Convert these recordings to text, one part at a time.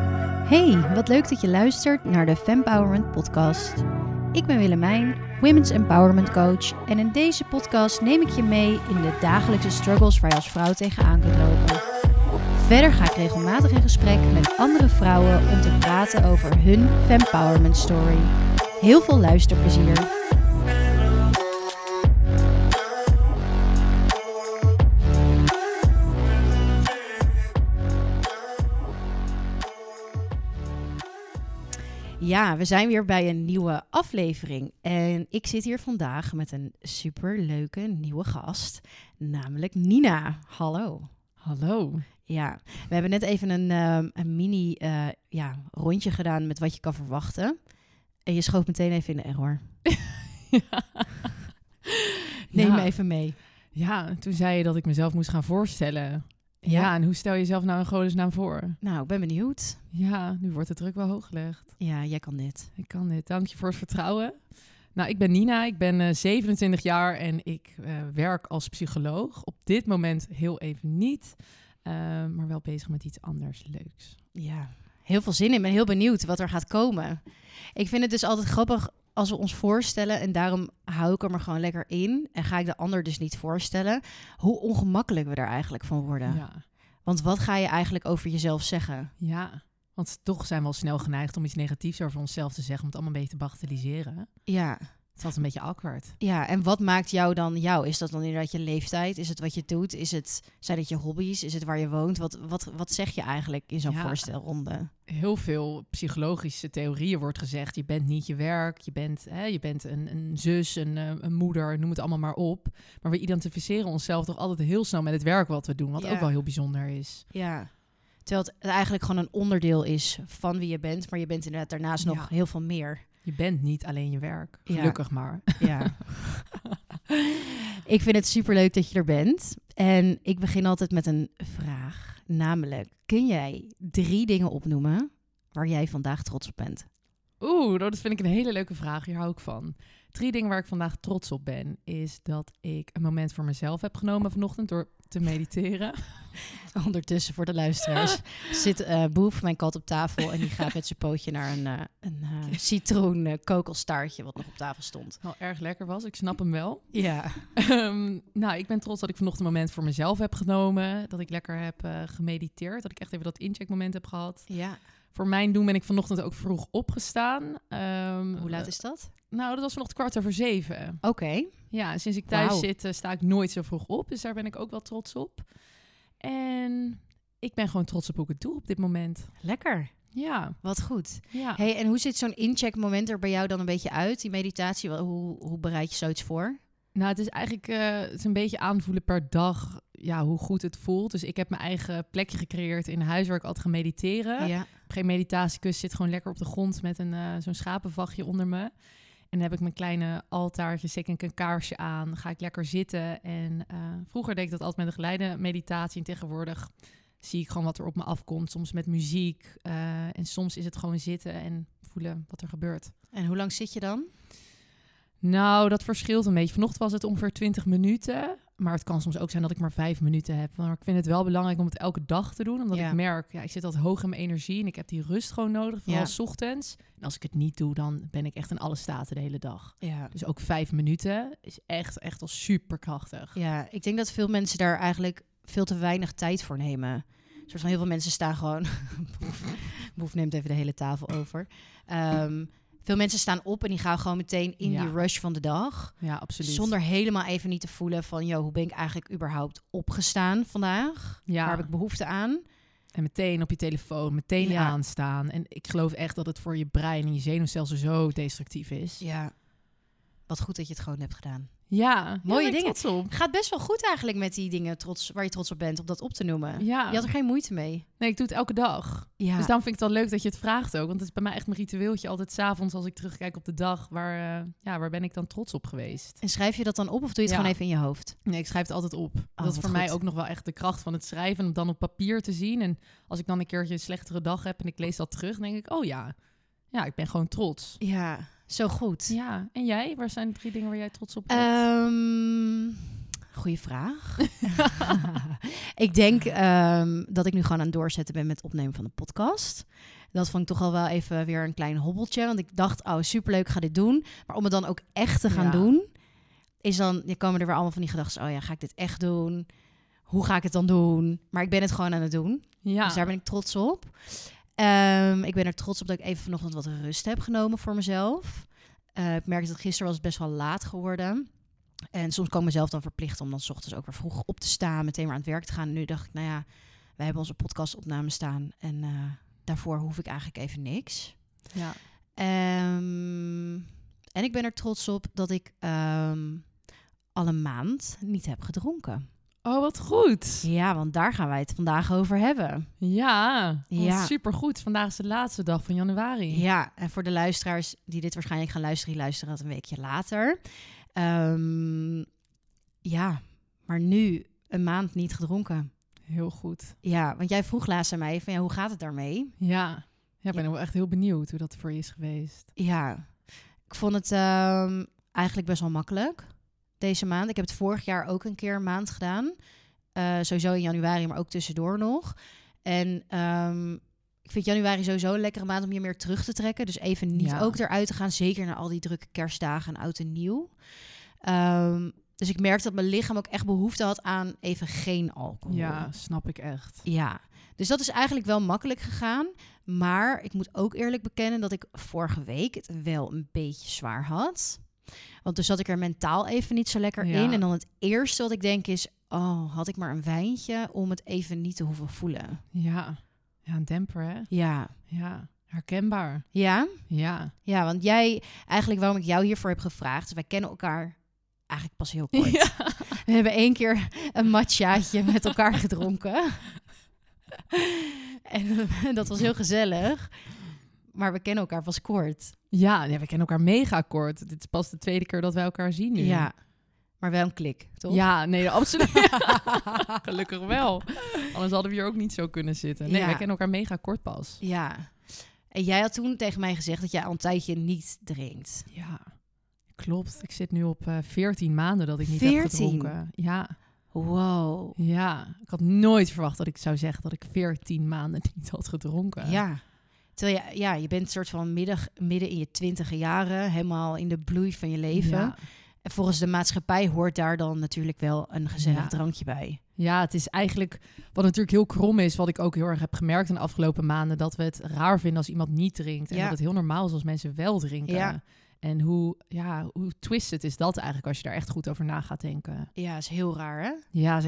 Hey, wat leuk dat je luistert naar de Fempowerment podcast. Ik ben Willemijn, Women's Empowerment Coach en in deze podcast neem ik je mee in de dagelijkse struggles waar je als vrouw tegenaan kunt lopen. Verder ga ik regelmatig in gesprek met andere vrouwen om te praten over hun Fempowerment story. Heel veel luisterplezier. Ja, we zijn weer bij een nieuwe aflevering. En ik zit hier vandaag met een superleuke nieuwe gast, namelijk Nina. Hallo. Hallo. Ja, we hebben net even een, ehm, een mini eh, ja, rondje gedaan met wat je kan verwachten. En je schoot meteen even in de error. Neem Ja. me even mee. Ja, toen zei je dat ik mezelf moest gaan voorstellen. Ja, Ja. en hoe stel je jezelf nou in godesnaam voor? Nou, ik ben benieuwd. Ja, nu wordt de druk wel hoog gelegd. Ja, jij kan dit. Ik kan dit. Dank je voor het vertrouwen. Nou, ik ben Nina, ik ben eh, 27 jaar en ik eh, werk als psycholoog. Op dit moment heel even niet, eh, maar wel bezig met iets anders leuks. Ja, heel veel zin in. Ik ben heel benieuwd wat er gaat komen. Ik vind het dus altijd grappig als we ons voorstellen. En daarom hou ik hem er gewoon lekker in. En ga ik de ander dus niet voorstellen. Hoe ongemakkelijk we er eigenlijk van worden. Ja. Want wat ga je eigenlijk over jezelf zeggen? ja, want toch zijn we al snel geneigd om iets negatiefs over onszelf te zeggen, om het allemaal een beetje te bagatelliseren. Ja, Het altijd een beetje awkward. ja. En wat maakt jou dan jou? Is dat dan inderdaad je leeftijd? Is het wat je doet? Is het, zijn het je hobby's? Is het waar je woont? Wat, wat, wat zeg je eigenlijk in zo'n Ja. voorstelronde? heel veel psychologische theorieën wordt gezegd. Je bent niet je werk, je bent, hè, je bent een, een zus, een, eh, een moeder, noem het allemaal maar op. Maar we identificeren onszelf toch altijd heel snel met het werk wat we doen, wat Ja. ook wel heel bijzonder is. Ja. Terwijl het eigenlijk gewoon een onderdeel is van wie je bent. Maar je bent inderdaad daarnaast nog Ja. heel veel meer. Je bent niet alleen je werk, Ja. gelukkig maar. Ja. ik vind het superleuk dat je er bent. En ik begin altijd met een vraag. Namelijk, kun jij drie dingen opnoemen waar jij vandaag trots op bent? Oeh, dat vind ik een hele leuke vraag, hier hou ik van. Drie dingen waar ik vandaag trots op ben, is dat ik een moment voor mezelf heb genomen vanochtend door te mediteren. Ondertussen voor de luisteraars zit eh, Boef, mijn kat, op tafel. En die gaat met zijn pootje naar een, eh, een eh, citroen kokelstaartje wat nog op tafel stond. Wel erg lekker was, ik snap hem wel. Ja. Ehm, nou, ik ben trots dat ik vanochtend een moment voor mezelf heb genomen. Dat ik lekker heb gemediteerd. Dat ik echt even dat incheckmoment heb gehad. ja. Voor mijn doen ben ik vanochtend ook vroeg opgestaan. Ehm, Hoe laat is dat? Nou, dat was vanochtend kwart over zeven. Oké. Ja, sinds ik thuis zit eh, sta ik nooit zo vroeg op. Dus daar ben ik ook wel trots op. En ik ben gewoon trots op hoe ik het doe op dit moment. Lekker. Ja, Wat goed. ja. Hey, en hoe ziet zo'n incheckmoment er bij jou dan een beetje uit? Die meditatie, hoe, hoe bereid je zoiets voor? Nou, het is eigenlijk eh, het is een beetje aanvoelen per dag ja, hoe goed het voelt. Dus ik heb mijn eigen plekje gecreëerd in huis waar ik altijd ga mediteren. Ja. geen meditatiekussen, zit gewoon lekker op de grond met een, eh, zo'n schapenvachtje onder me. En dan heb ik mijn kleine altaartje, steek ik een kaarsje aan, ga ik lekker zitten. En eh, vroeger deed ik dat altijd met een geleide meditatie. En tegenwoordig zie ik gewoon wat er op me afkomt. Soms met muziek eh, en soms is het gewoon zitten en voelen wat er gebeurt. En hoe lang zit je dan? Nou, dat verschilt een beetje. Vanochtend was het ongeveer 20 minuten. Maar het kan soms ook zijn dat ik maar vijf minuten heb. Maar ik vind het wel belangrijk om het elke dag te doen. Omdat Ja. ik merk, ja, ik zit altijd hoog in mijn energie. En ik heb die rust gewoon nodig, vooral Ja. s ochtends. En als ik het niet doe, dan ben ik echt in alle staten de hele dag. Ja. Dus ook vijf minuten is echt, echt al super krachtig. Ja, ik denk dat veel mensen daar eigenlijk veel te weinig tijd voor nemen. Een soort van heel veel mensen staan gewoon. Boef, Boef neemt even de hele tafel over. Ehm, veel mensen staan op en die gaan gewoon meteen in Ja. die rush van de dag. Ja, absoluut. Zonder helemaal even niet te voelen van, yo, hoe ben ik eigenlijk überhaupt opgestaan vandaag? ja. Waar heb ik behoefte aan? En meteen op je telefoon, meteen Ja. aanstaan. En ik geloof echt dat het voor je brein en je zenuwstelsel zo destructief is. Ja. Wat goed dat je het gewoon hebt gedaan. Ja, Mooie dingen. Gaat best wel goed eigenlijk met die dingen trots, waar je trots op bent, om dat op te noemen. Ja. Je had er geen moeite mee. Nee, ik doe het elke dag. Ja. Dus daarom vind ik het wel leuk dat je het vraagt ook. Want het is bij mij echt mijn ritueeltje. Altijd s'avonds als ik terugkijk op de dag. Waar, eh, ja, waar ben ik dan trots op geweest? En schrijf je dat dan op of doe je het Ja. gewoon even in je hoofd? Nee, ik schrijf het altijd op. dat is Oh, voor mij ook nog wel echt de kracht van het schrijven. Om dan op papier te zien. En als ik dan een keertje een slechtere dag heb en ik lees dat terug. Dan denk ik, oh ja. Ja, ik ben gewoon trots. Ja, zo goed. Ja, en jij? Waar zijn de drie dingen waar jij trots op bent? Ehm, Goeie vraag. ik denk ehm, dat ik nu gewoon aan het doorzetten ben met het opnemen van de podcast. Dat vond ik toch al wel even weer een klein hobbeltje. Want ik dacht, oh superleuk, ga dit doen. Maar om het dan ook echt te gaan Ja. doen, is dan, je komen er weer allemaal van die gedachten. Oh ja, ga ik dit echt doen? Hoe ga ik het dan doen? Maar ik ben het gewoon aan het doen. Ja. Dus daar ben ik trots op. Ehm, ik ben er trots op dat ik even vanochtend wat rust heb genomen voor mezelf. Eh, ik merkte dat gisteren was het best wel laat geworden. En soms kan ik mezelf dan verplichten om dan 's ochtends ook weer vroeg op te staan, meteen weer aan het werk te gaan. En nu dacht ik, nou ja, wij hebben onze podcastopname staan en eh, daarvoor hoef ik eigenlijk even niks. ja. Ehm, en ik ben er trots op dat ik ehm, al een maand niet heb gedronken. Oh, wat goed. Ja, want daar gaan wij het vandaag over hebben. Ja, Ja. ja. supergoed. Vandaag is de laatste dag van januari. Ja, en voor de luisteraars die dit waarschijnlijk gaan luisteren, die luisteren dat een weekje later. Ehm, ja, maar nu een maand niet gedronken. Heel goed. Ja, want jij vroeg laatst aan mij van ja, hoe gaat het daarmee? Ja. Ja, ik ben wel echt heel benieuwd hoe dat voor je is geweest. Ja, ik vond het ehm, eigenlijk best wel makkelijk deze maand. Ik heb het vorig jaar ook een keer een maand gedaan. Eh, sowieso in januari, maar ook tussendoor nog. En ehm, ik vind januari sowieso een lekkere maand om je meer terug te trekken. Dus even niet Ja. ook eruit te gaan. Zeker na al die drukke kerstdagen en oud en nieuw. Ehm, dus ik merkte dat mijn lichaam ook echt behoefte had aan even geen alcohol. Ja, snap ik echt. Ja, dus dat is eigenlijk wel makkelijk gegaan. Maar ik moet ook eerlijk bekennen dat ik vorige week het wel een beetje zwaar had. Want toen zat ik er mentaal even niet zo lekker Ja. in. En dan het eerste wat ik denk is... Oh, had ik maar een wijntje om het even niet te hoeven voelen. Ja. Ja, een demper, hè? Ja. Ja. Herkenbaar. Ja? Ja. Ja, want jij... Eigenlijk waarom ik jou hiervoor heb gevraagd... wij kennen elkaar eigenlijk pas heel kort. Ja. We hebben één keer een matchaatje met elkaar gedronken. en dat was heel gezellig. Maar we kennen elkaar pas kort. Ja, nee, we kennen elkaar mega kort. Dit is pas de tweede keer dat wij elkaar zien nu. Ja. Maar wel een klik, toch? Ja, nee, absoluut. Gelukkig wel. Anders hadden we hier ook niet zo kunnen zitten. Nee, Ja. wij kennen elkaar mega kort pas. Ja. En jij had toen tegen mij gezegd dat jij al een tijdje niet drinkt. Ja, klopt. Ik zit nu op eh 14 maanden dat ik niet heb 14? gedronken. Ja, Wow. ja. Ik had nooit verwacht dat ik zou zeggen dat ik 14 maanden niet had gedronken. Ja. Terwijl je, ja, je bent soort van midden, midden in je twintige jaren, helemaal in de bloei van je leven. Ja. En volgens de maatschappij hoort daar dan natuurlijk wel een gezellig Ja. drankje bij. Ja, het is eigenlijk wat natuurlijk heel krom is, wat ik ook heel erg heb gemerkt in de afgelopen maanden, dat we het raar vinden als iemand niet drinkt. En Ja. dat het heel normaal is als mensen wel drinken. Ja. En hoe, ja, hoe twisted is dat eigenlijk als je daar echt goed over na gaat denken. Ja, is heel raar, hè? Ja,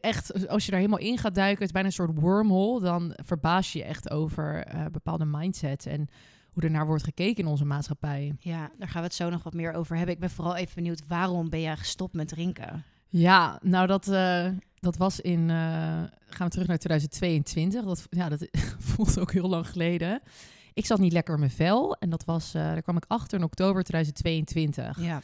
echt, als je daar helemaal in gaat duiken, het is bijna een soort wormhole, dan verbaas je je echt over eh, bepaalde mindsets en hoe er naar wordt gekeken in onze maatschappij. Ja, daar gaan we het zo nog wat meer over hebben. Ik ben vooral even benieuwd, waarom ben jij gestopt met drinken? Ja, nou dat, eh, dat was in, eh, gaan we terug naar 2022. Dat, ja, dat voelt ook heel lang geleden. Ik zat niet lekker in mijn vel en dat was, eh, daar kwam ik achter in oktober 2022. Ja.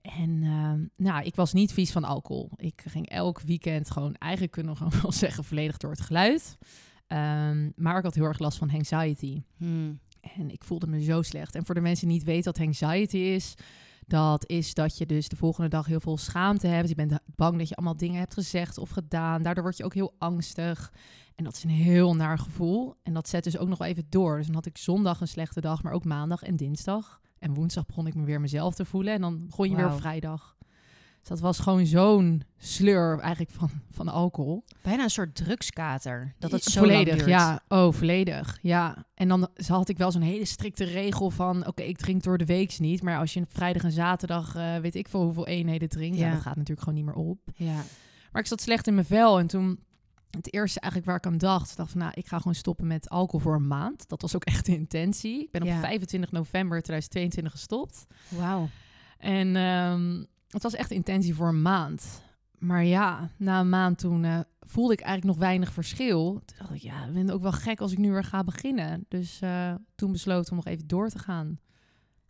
En eh, nou, ik was niet vies van alcohol. Ik ging elk weekend gewoon, eigenlijk kunnen we gewoon wel zeggen, volledig door het geluid. Ehm, maar ik had heel erg last van anxiety. Hmm. En ik voelde me zo slecht. En voor de mensen die niet weten wat anxiety is, dat is dat je dus de volgende dag heel veel schaamte hebt. Je bent bang dat je allemaal dingen hebt gezegd of gedaan. Daardoor word je ook heel angstig. En dat is een heel naar gevoel. En dat zet dus ook nog even door. Dus dan had ik zondag een slechte dag, maar ook maandag en dinsdag. En woensdag begon ik me weer mezelf te voelen. En dan begon je weer op vrijdag. Dat was gewoon zo'n sleur eigenlijk van, van alcohol. Bijna een soort drugskater. Dat het zo volledig, lang duurt. ja. Oh, volledig, ja. En dan had ik wel zo'n hele strikte regel van... oké, ik drink door de week niet... maar als je vrijdag en zaterdag... eh, weet ik veel hoeveel eenheden drinkt... Ja. Ja. dat gaat natuurlijk gewoon niet meer op. Ja. Maar ik zat slecht in mijn vel en toen... Het eerste eigenlijk waar ik aan dacht, dacht van nou, ik ga gewoon stoppen met alcohol voor een maand. Dat was ook echt de intentie. Ik ben op Ja. 25 november 2022 gestopt. Wauw. En ehm, het was echt intentie voor een maand. Maar ja, na een maand toen eh, voelde ik eigenlijk nog weinig verschil. Toen dacht ik, ja, ik ben ook wel gek als ik nu weer ga beginnen. Dus eh, toen besloten om nog even door te gaan.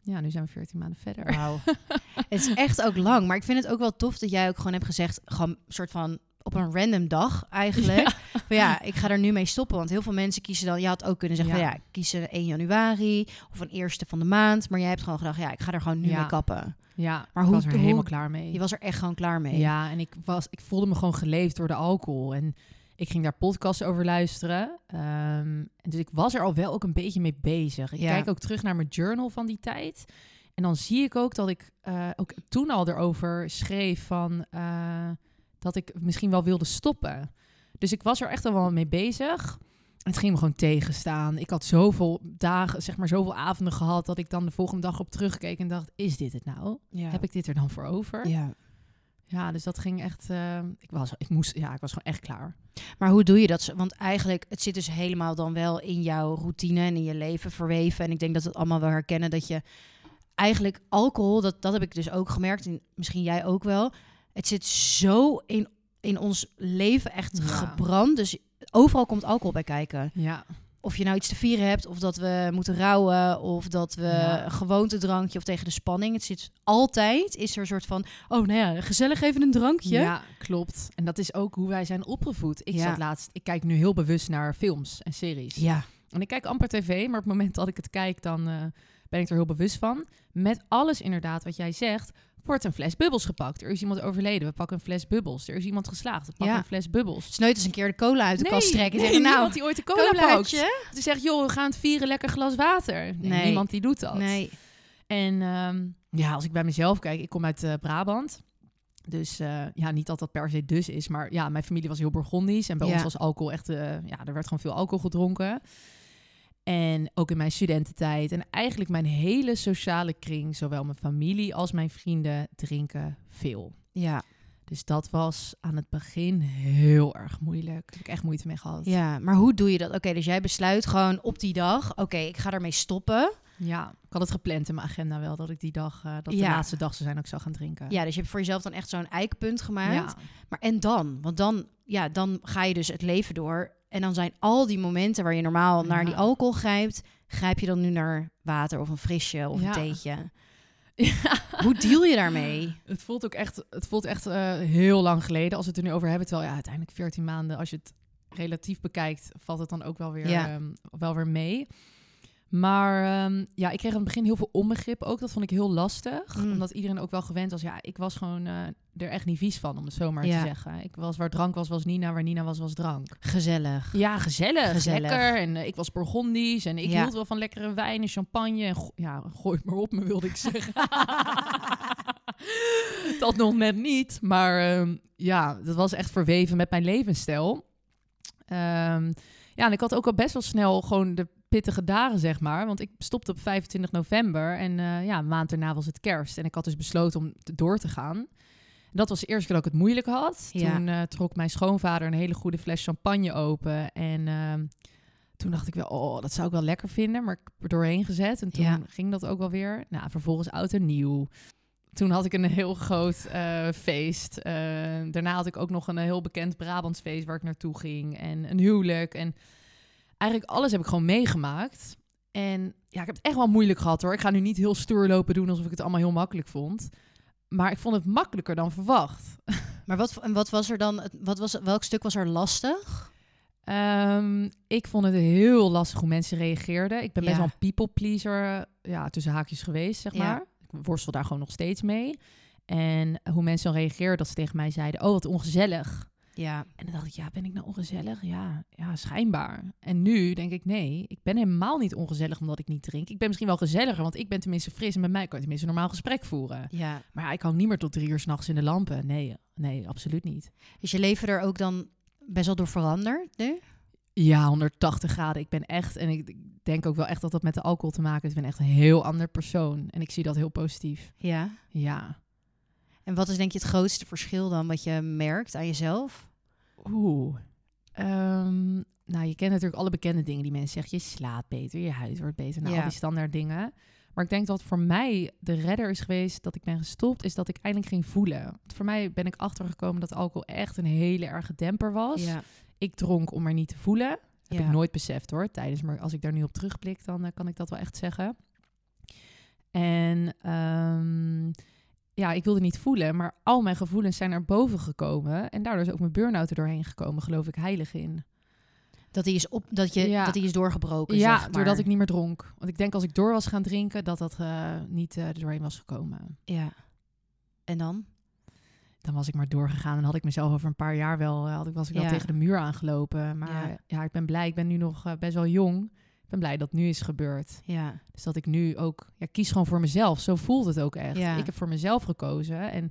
Ja, nu zijn we 14 maanden verder. Wauw. het is echt ook lang. Maar ik vind het ook wel tof dat jij ook gewoon hebt gezegd... gewoon een soort van op een random dag eigenlijk. Ja. Maar ja, ik ga er nu mee stoppen. Want heel veel mensen kiezen dan... Je had ook kunnen zeggen, Ja. van, ja, een 1 januari of een eerste van de maand. Maar jij hebt gewoon gedacht, ja, ik ga er gewoon nu Ja. mee kappen. Ja, Maar ik hoe- was er hoe- helemaal klaar mee. Je was er echt gewoon klaar mee. Ja, en ik, was, ik voelde me gewoon geleefd door de alcohol. En ik ging daar podcasts over luisteren. Ehm, en dus ik was er al wel ook een beetje mee bezig. Ik Ja. kijk ook terug naar mijn journal van die tijd. En dan zie ik ook dat ik eh, ook toen al erover schreef van eh, dat ik misschien wel wilde stoppen. Dus ik was er echt al wel mee bezig. Het ging me gewoon tegenstaan. Ik had zoveel dagen, zeg maar zoveel avonden gehad dat ik dan de volgende dag op terugkeek en dacht: is dit het nou? Ja. Heb ik dit er dan voor over? ja. Ja, dus dat ging echt. eh, ik was, ik moest, ja, ik was gewoon echt klaar. Maar hoe doe je dat? Want eigenlijk, het zit dus helemaal dan wel in jouw routine en in je leven verweven. En ik denk dat we het allemaal wel herkennen dat je eigenlijk alcohol, dat, dat heb ik dus ook gemerkt, en misschien jij ook wel. Het zit zo in, in ons leven echt Ja. gebrand. Dus overal komt alcohol bij kijken. Ja, Of je nou iets te vieren hebt, of dat we moeten rouwen, of dat we Ja. een gewoontedrankje of tegen de spanning. Het zit altijd, is er een soort van, oh nou ja, gezellig even een drankje. ja, klopt. En dat is ook hoe wij zijn opgevoed. Ik Ja. zat laatst, ik kijk nu heel bewust naar films en series. ja. En ik kijk amper tv, maar op het moment dat ik het kijk, dan eh, ben ik er heel bewust van. Met alles inderdaad wat jij zegt, wordt een fles bubbels gepakt. Er is iemand overleden, we pakken een fles bubbels. Er is iemand geslaagd, we pakken Ja. een fles bubbels. Nooit eens een keer de cola uit de Nee, kast trekken. en nee, zeggen, nou, niemand die ooit de cola pakt. Die zegt, joh, we gaan het vieren, lekker glas water. Nee, Nee. niemand die doet dat. Nee. En ehm, ja, als ik bij mezelf kijk, ik kom uit eh, Brabant. Dus eh, ja, niet dat dat per se dus is, maar ja, mijn familie was heel Burgondisch. En bij Ja. ons was alcohol echt, eh, ja, er werd gewoon veel alcohol gedronken. En ook in mijn studententijd en eigenlijk mijn hele sociale kring, zowel mijn familie als mijn vrienden, drinken veel. Ja, Dus dat was aan het begin heel erg moeilijk. Daar heb ik echt moeite mee gehad. ja, maar hoe doe je dat? Oké, dus jij besluit gewoon op die dag, oké, ik ga ermee stoppen. Ja, ik had het gepland in mijn agenda wel, dat ik die dag, eh, dat de laatste dag zou zijn ik zou gaan drinken. Ja, dus je hebt voor jezelf dan echt zo'n eikpunt gemaakt. ja. Maar en dan? Want dan, ja, dan ga je dus het leven door. En dan zijn al die momenten waar je normaal naar die alcohol grijpt, grijp je dan nu naar water of een frisje of Ja. een theetje. Ja. Hoe deal je daarmee? Het voelt ook echt, het voelt echt eh, heel lang geleden als we het er nu over hebben. Terwijl ja, uiteindelijk 14 maanden, als je het relatief bekijkt, valt het dan ook wel weer, ehm, wel weer mee. Maar ehm, ja, ik kreeg aan het begin heel veel onbegrip ook. Dat vond ik heel lastig. Mm. Omdat iedereen ook wel gewend was. Ja, ik was gewoon eh, er echt niet vies van, om het zo maar Ja. te zeggen. Ik was waar drank was, was Nina. Waar Nina was, was drank. Gezellig. Ja, gezellig. Gezellig. Lekker. En eh, ik was Burgondisch. En ik Ja. hield wel van lekkere wijn en champagne. En go- ja, gooi het maar op me, wilde ik zeggen. dat nog net niet. Maar ehm, ja, dat was echt verweven met mijn levensstijl. Ehm, ja, en ik had ook al best wel snel gewoon de pittige dagen, zeg maar. Want ik stopte op 25 november. En eh, ja, een maand daarna was het kerst. En ik had dus besloten om door te gaan. Dat was de eerste keer dat ik het moeilijk had. Ja. Toen eh, trok mijn schoonvader een hele goede fles champagne open. En ehm, toen dacht ik wel, oh, dat zou ik wel lekker vinden. Maar ik heb er doorheen gezet. En toen Ja. ging dat ook wel weer. Nou, vervolgens oud en nieuw. Toen had ik een heel groot eh, feest. Daarna had ik ook nog een heel bekend Brabants feest waar ik naartoe ging. En een huwelijk. En eigenlijk alles heb ik gewoon meegemaakt. En ja, ik heb het echt wel moeilijk gehad hoor. Ik ga nu niet heel stoer lopen doen alsof ik het allemaal heel makkelijk vond. Maar ik vond het makkelijker dan verwacht. Maar wat, en wat was er dan? het- Wat was, welk stuk was er lastig? Ehm, ik vond het heel lastig hoe mensen reageerden. Ik ben best wel een people pleaser, ja, tussen haakjes geweest, zeg Ja. maar. Ik worstel daar gewoon nog steeds mee. En hoe mensen dan reageerden, dat ze tegen mij zeiden, oh, wat ongezellig. Ja, En dan dacht ik, ja, ben ik nou ongezellig? Ja, ja, schijnbaar. En nu denk ik, nee, ik ben helemaal niet ongezellig omdat ik niet drink. Ik ben misschien wel gezelliger, want ik ben tenminste fris en met mij kan je tenminste een normaal gesprek voeren. ja. Maar ja, ik hang niet meer tot drie uur s'nachts in de lampen. Nee, nee, absoluut niet. Is je leven er ook dan best wel door veranderd nu? Ja, 180 graden. Ik ben echt, en ik denk ook wel echt dat dat met de alcohol te maken heeft. Ik ben echt een heel ander persoon. En ik zie dat heel positief. Ja. Ja. En wat is denk je het grootste verschil dan wat je merkt aan jezelf? Oeh. Ehm, nou, je kent natuurlijk alle bekende dingen die mensen zeggen. Je slaapt beter, je huid wordt beter. Nou, Ja. al die standaard dingen. Maar ik denk dat voor mij de redder is geweest dat ik ben gestopt, is dat ik eindelijk ging voelen. Want voor mij ben ik achtergekomen dat alcohol echt een hele erge demper was. Ja. Ik dronk om er niet te voelen. Heb Ja. ik nooit beseft hoor. Tijdens, maar als ik daar nu op terugblik, dan eh, kan ik dat wel echt zeggen. En ehm, ja, ik wilde niet voelen, maar al mijn gevoelens zijn naar boven gekomen. En daardoor is ook mijn burn-out er doorheen gekomen, geloof ik heilig in. Dat die is, op, dat je, Ja. dat die is doorgebroken, ja, zeg maar. doordat ik niet meer dronk. Want ik denk als ik door was gaan drinken, dat dat eh, niet eh, er doorheen was gekomen. Ja. En dan? Dan was ik maar doorgegaan en had ik mezelf over een paar jaar wel, eh, had ik, was ik wel Ja. tegen de muur aangelopen. Maar Ja. ja. ik ben blij, ik ben nu nog best wel jong. Ik ben blij dat het nu is gebeurd. Ja. Dus dat ik nu ook, ja, kies gewoon voor mezelf. Zo voelt het ook echt. Ja. Ik heb voor mezelf gekozen. En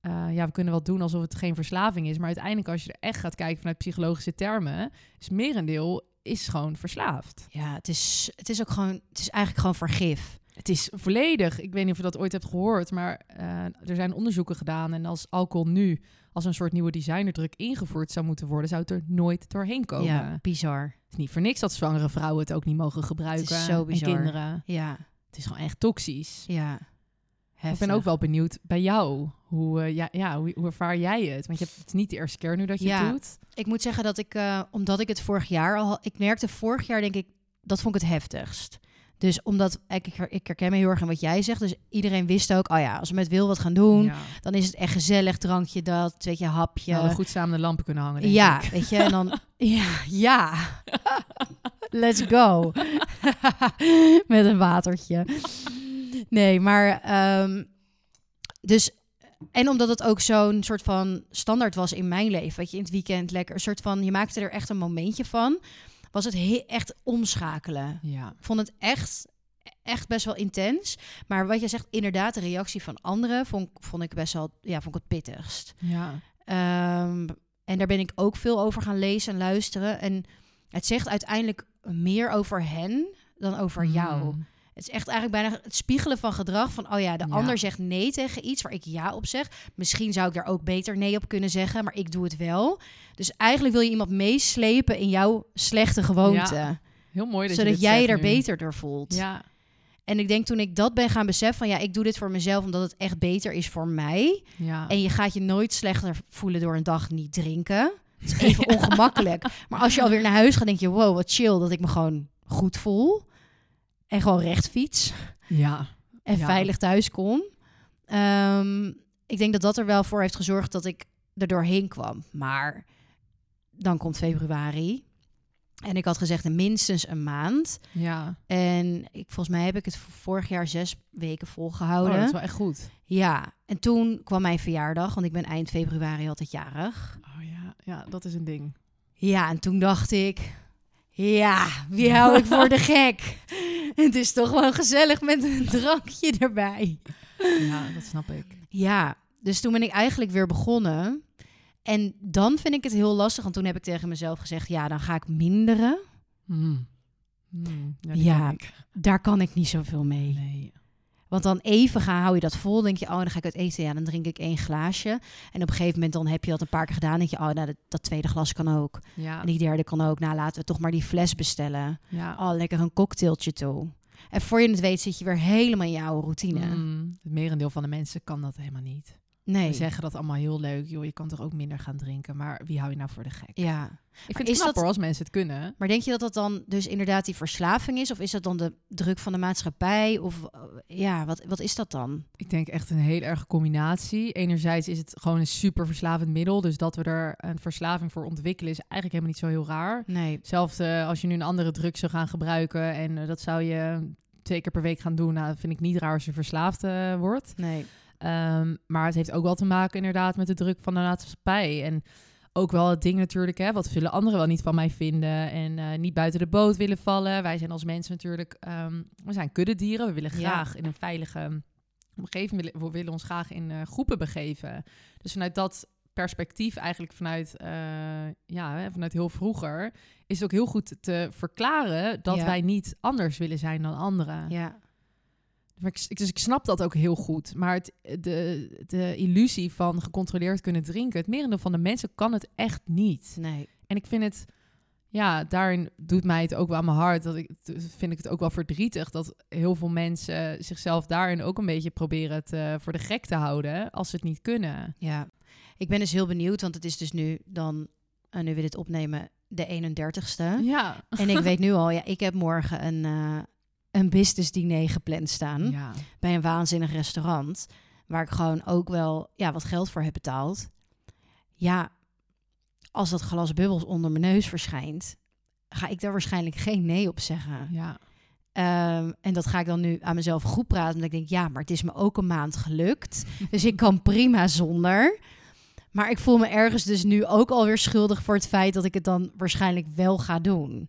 eh, ja, we kunnen wel doen alsof het geen verslaving is. Maar uiteindelijk, als je er echt gaat kijken vanuit psychologische termen, is merendeel is gewoon verslaafd. Ja, het is, het is ook gewoon, het is eigenlijk gewoon vergif. Het is volledig. Ik weet niet of je dat ooit hebt gehoord, maar eh, er zijn onderzoeken gedaan. En als alcohol nu als een soort nieuwe designerdruk ingevoerd zou moeten worden, zou het er nooit doorheen komen. Ja, bizar. Het is niet voor niks dat zwangere vrouwen het ook niet mogen gebruiken. zo en bizar. kinderen. Ja, Het is gewoon echt toxisch. ja. Ik ben ook wel benieuwd bij jou. Hoe, eh, ja, ja, hoe, hoe ervaar jij het? Want je hebt het is niet de eerste keer nu dat je Ja. het doet. Ik moet zeggen dat ik, eh, omdat ik het vorig jaar al, ik merkte vorig jaar denk ik, dat vond ik het heftigst. Dus omdat ik, ik, ik herken me heel erg in wat jij zegt. Dus iedereen wist ook, oh ja, als we met Wil wat gaan doen, Ja. dan is het echt gezellig, drankje dat, weet je, hapje. We hadden goed samen de lampen kunnen hangen. Ja, ik. weet je, en dan... ja, ja. Let's go. Met een watertje. Nee, maar... ehm, dus... En omdat het ook zo'n soort van standaard was in mijn leven. Weet je, in het weekend lekker een soort van... Je maakte er echt een momentje van. Was het he- echt omschakelen. Ja. Vond het echt, echt best wel intens. Maar wat je zegt, inderdaad, de reactie van anderen... vond, vond ik best wel... Ja, vond ik het pittigst. Ja. Ehm, en daar ben ik ook veel over gaan lezen en luisteren. En het zegt uiteindelijk meer over hen dan over jou. Mm. Het is echt eigenlijk bijna het spiegelen van gedrag. Van, oh ja, de Ja. ander zegt nee tegen iets waar ik ja op zeg. Misschien zou ik daar ook beter nee op kunnen zeggen, maar ik doe het wel. Dus eigenlijk wil je iemand meeslepen in jouw slechte gewoonte. Ja, Heel mooi dat zodat jij je er nu. beter door voelt. Ja. En ik denk toen ik dat ben gaan beseffen van ja, ik doe dit voor mezelf omdat het echt beter is voor mij. Ja. En je gaat je nooit slechter voelen door een dag niet drinken. Het is even ongemakkelijk. Maar als je alweer naar huis gaat, denk je: wow, wat chill dat ik me gewoon goed voel. En gewoon recht fiets. ja. En Ja. veilig thuis kom. Ehm, ik denk dat dat er wel voor heeft gezorgd dat ik er doorheen kwam. Maar dan komt februari. En ik had gezegd minstens een maand. Ja. En ik, volgens mij heb ik het vorig jaar zes weken Oh, volgehouden. dat is wel echt goed. Ja, en toen kwam mijn verjaardag, want ik ben eind februari altijd jarig. Oh ja. Ja, dat is een ding. Ja, en toen dacht ik, ja, wie hou ik voor de gek? Het is toch wel gezellig met een drankje erbij. Ja, dat snap ik. Ja, dus toen ben ik eigenlijk weer begonnen. En dan vind ik het heel lastig, want toen heb ik tegen mezelf gezegd, ja, dan ga ik minderen. Mm. Mm. Ja, Ja. Daar kan ik niet zoveel mee. Nee. Want dan even gaan, hou je dat vol. Denk je, oh, dan ga ik uit eten. Ja, dan drink ik één glaasje. En op een gegeven moment dan heb je dat een paar keer gedaan. denk je, oh, nou, dat, dat tweede glas kan ook. Ja. En die derde kan ook. Nou, laten we toch maar die fles bestellen. ja. Oh, lekker een cocktailtje toe. En voor je het weet zit je weer helemaal in je oude routine. Mm. Het merendeel van de mensen kan dat helemaal niet. Nee. We zeggen dat allemaal heel leuk. Joh, je kan toch ook minder gaan drinken. Maar wie hou je nou voor de gek? Ja. Ik vind is het knap dat- hoor, als mensen het kunnen. Maar denk je dat dat dan dus inderdaad die verslaving is? Of is dat dan de druk van de maatschappij? Of eh, ja, wat, wat is dat dan? Ik denk echt een hele erge combinatie. Enerzijds is het gewoon een super verslavend middel. Dus dat we er een verslaving voor ontwikkelen is eigenlijk helemaal niet zo heel raar. Nee. Zelfs eh, als je nu een andere drug zou gaan gebruiken en eh, dat zou je twee keer per week gaan doen, nou, dat vind ik niet raar als je verslaafd wordt. Nee. Ehm, maar het heeft ook wel te maken inderdaad met de druk van de maatschappij. En ook wel het ding natuurlijk, hè, wat zullen anderen wel niet van mij vinden en eh, niet buiten de boot willen vallen. Wij zijn als mensen natuurlijk, ehm, we zijn kuddedieren. We willen Ja. graag in een veilige omgeving, willen, we willen ons graag in eh, groepen begeven. Dus vanuit dat perspectief, eigenlijk vanuit, eh, ja, hè, vanuit heel vroeger, is het ook heel goed te verklaren dat Ja. wij niet anders willen zijn dan anderen. Ja. Maar ik, dus ik snap dat ook heel goed. Maar het, de, de illusie van gecontroleerd kunnen drinken, het merendeel van de mensen kan het echt niet. Nee. En ik vind het, ja, daarin doet mij het ook wel aan mijn hart. Dat ik, vind ik het ook wel verdrietig dat heel veel mensen zichzelf daarin ook een beetje proberen te, voor de gek te houden als ze het niet kunnen. Ja. Ik ben dus heel benieuwd, want het is dus nu dan, en nu we dit opnemen, de 31ste. Ja. En ik weet nu al, ja, ik heb morgen een, eh een business diner gepland staan Ja. bij een waanzinnig restaurant. waar ik gewoon ook wel ja, wat geld voor heb betaald. Ja, als dat glas bubbels onder mijn neus verschijnt, ga ik daar waarschijnlijk geen nee op zeggen. Ja. Ehm, en dat ga ik dan nu aan mezelf goed praten. Omdat ik denk, ja, maar het is me ook een maand gelukt. Dus ik kan prima zonder. Maar ik voel me ergens dus nu ook alweer schuldig voor het feit dat ik het dan waarschijnlijk wel ga doen.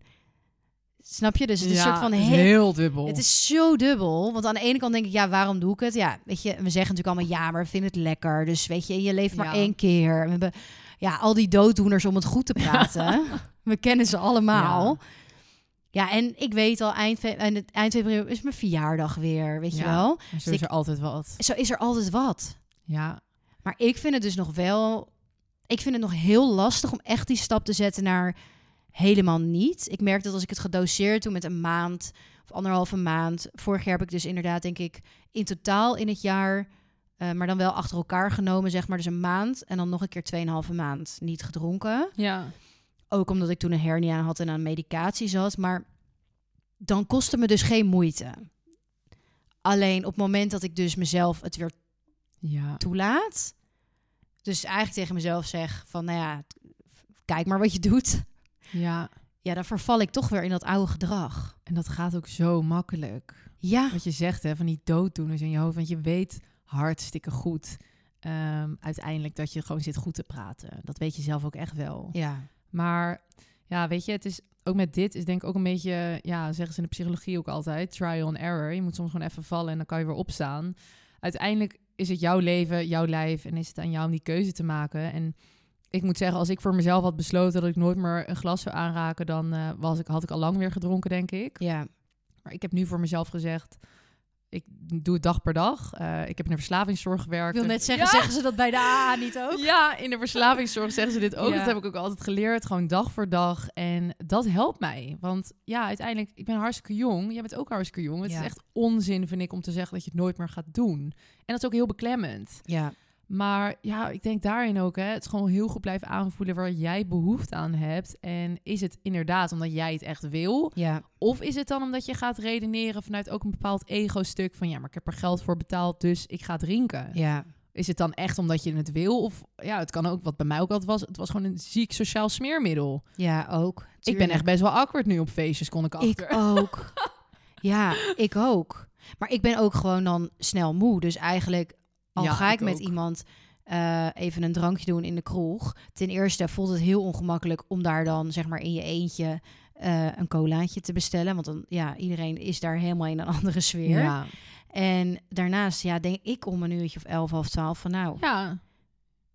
Snap je? Dus het is een soort van heel dubbel. het is zo dubbel. Want aan de ene kant denk ik, ja, waarom doe ik het? Ja, weet je, we zeggen natuurlijk allemaal, ja, maar we vinden het lekker. Dus weet je, je leeft maar Ja. één keer. We hebben, ja, al die dooddoeners om het goed te praten. we kennen ze allemaal. Ja. en ik weet al, eind, en het eind februari is mijn verjaardag weer, weet je wel. Zo is er altijd wat. Zo is er altijd wat. Ja. Maar ik vind het dus nog wel... Ik vind het nog heel lastig om echt die stap te zetten naar helemaal niet. Ik merk dat als ik het gedoseerd doe met een maand of anderhalve maand. Vorig jaar heb ik dus inderdaad, denk ik, in totaal in het jaar... eh, maar dan wel achter elkaar genomen, zeg maar. Dus een maand en dan nog een keer tweeënhalve maand niet gedronken. Ja. Ook omdat ik toen een hernia had en aan medicatie zat. Maar dan kostte me dus geen moeite. Alleen op het moment dat ik dus mezelf het weer Ja. toelaat. Dus eigenlijk tegen mezelf zeg van, nou ja, kijk maar wat je doet. Ja. Ja, dan verval ik toch weer in dat oude gedrag. En dat gaat ook zo makkelijk. Ja, Wat je zegt, hè, van die dooddoeners in je hoofd. Want je weet hartstikke goed ehm, uiteindelijk dat je gewoon zit goed te praten. Dat weet je zelf ook echt wel. ja, Maar ja, weet je, het is ook met dit is denk ik ook een beetje, ja, zeggen ze in de psychologie ook altijd, trial and error. Je moet soms gewoon even vallen en dan kan je weer opstaan. Uiteindelijk is het jouw leven, jouw lijf en is het aan jou om die keuze te maken. En ik moet zeggen, als ik voor mezelf had besloten dat ik nooit meer een glas zou aanraken, dan eh, was ik, had ik al lang weer gedronken, denk ik. ja, Maar ik heb nu voor mezelf gezegd, ik doe het dag per dag. Eh, ik heb in de verslavingszorg ik gewerkt. wil En- net zeggen, Ja! zeggen ze dat bij de AA niet ook? ja, in de verslavingszorg zeggen ze dit ook. Ja. Dat heb ik ook altijd geleerd. Gewoon dag voor dag. En dat helpt mij. Want ja, uiteindelijk, ik ben hartstikke jong. Jij bent ook hartstikke jong. Het Ja. is echt onzin, vind ik, om te zeggen dat je het nooit meer gaat doen. En dat is ook heel beklemmend. Ja, Maar ja, ik denk daarin ook, hè, het is gewoon heel goed blijven aanvoelen waar jij behoefte aan hebt. En is het inderdaad omdat jij het echt wil? ja, Of is het dan omdat je gaat redeneren vanuit ook een bepaald ego-stuk van ja, maar ik heb er geld voor betaald, dus ik ga drinken? ja, Is het dan echt omdat je het wil? Of ja, het kan ook, wat bij mij ook altijd was, het was gewoon een ziek sociaal smeermiddel. ja, ook. Ik ben echt best wel awkward nu op feestjes, kon ik achter. Ik ook. ja, ik ook. Maar ik ben ook gewoon dan snel moe. Dus eigenlijk, al Ja, ga ik, ik met ook. iemand eh, even een drankje doen in de kroeg. Ten eerste voelt het heel ongemakkelijk om daar dan zeg maar in je eentje eh, een colaatje te bestellen. Want dan, ja, iedereen is daar helemaal in een andere sfeer. Ja. En daarnaast, ja, denk ik om een uurtje of elf, half twaalf van nou, Ja,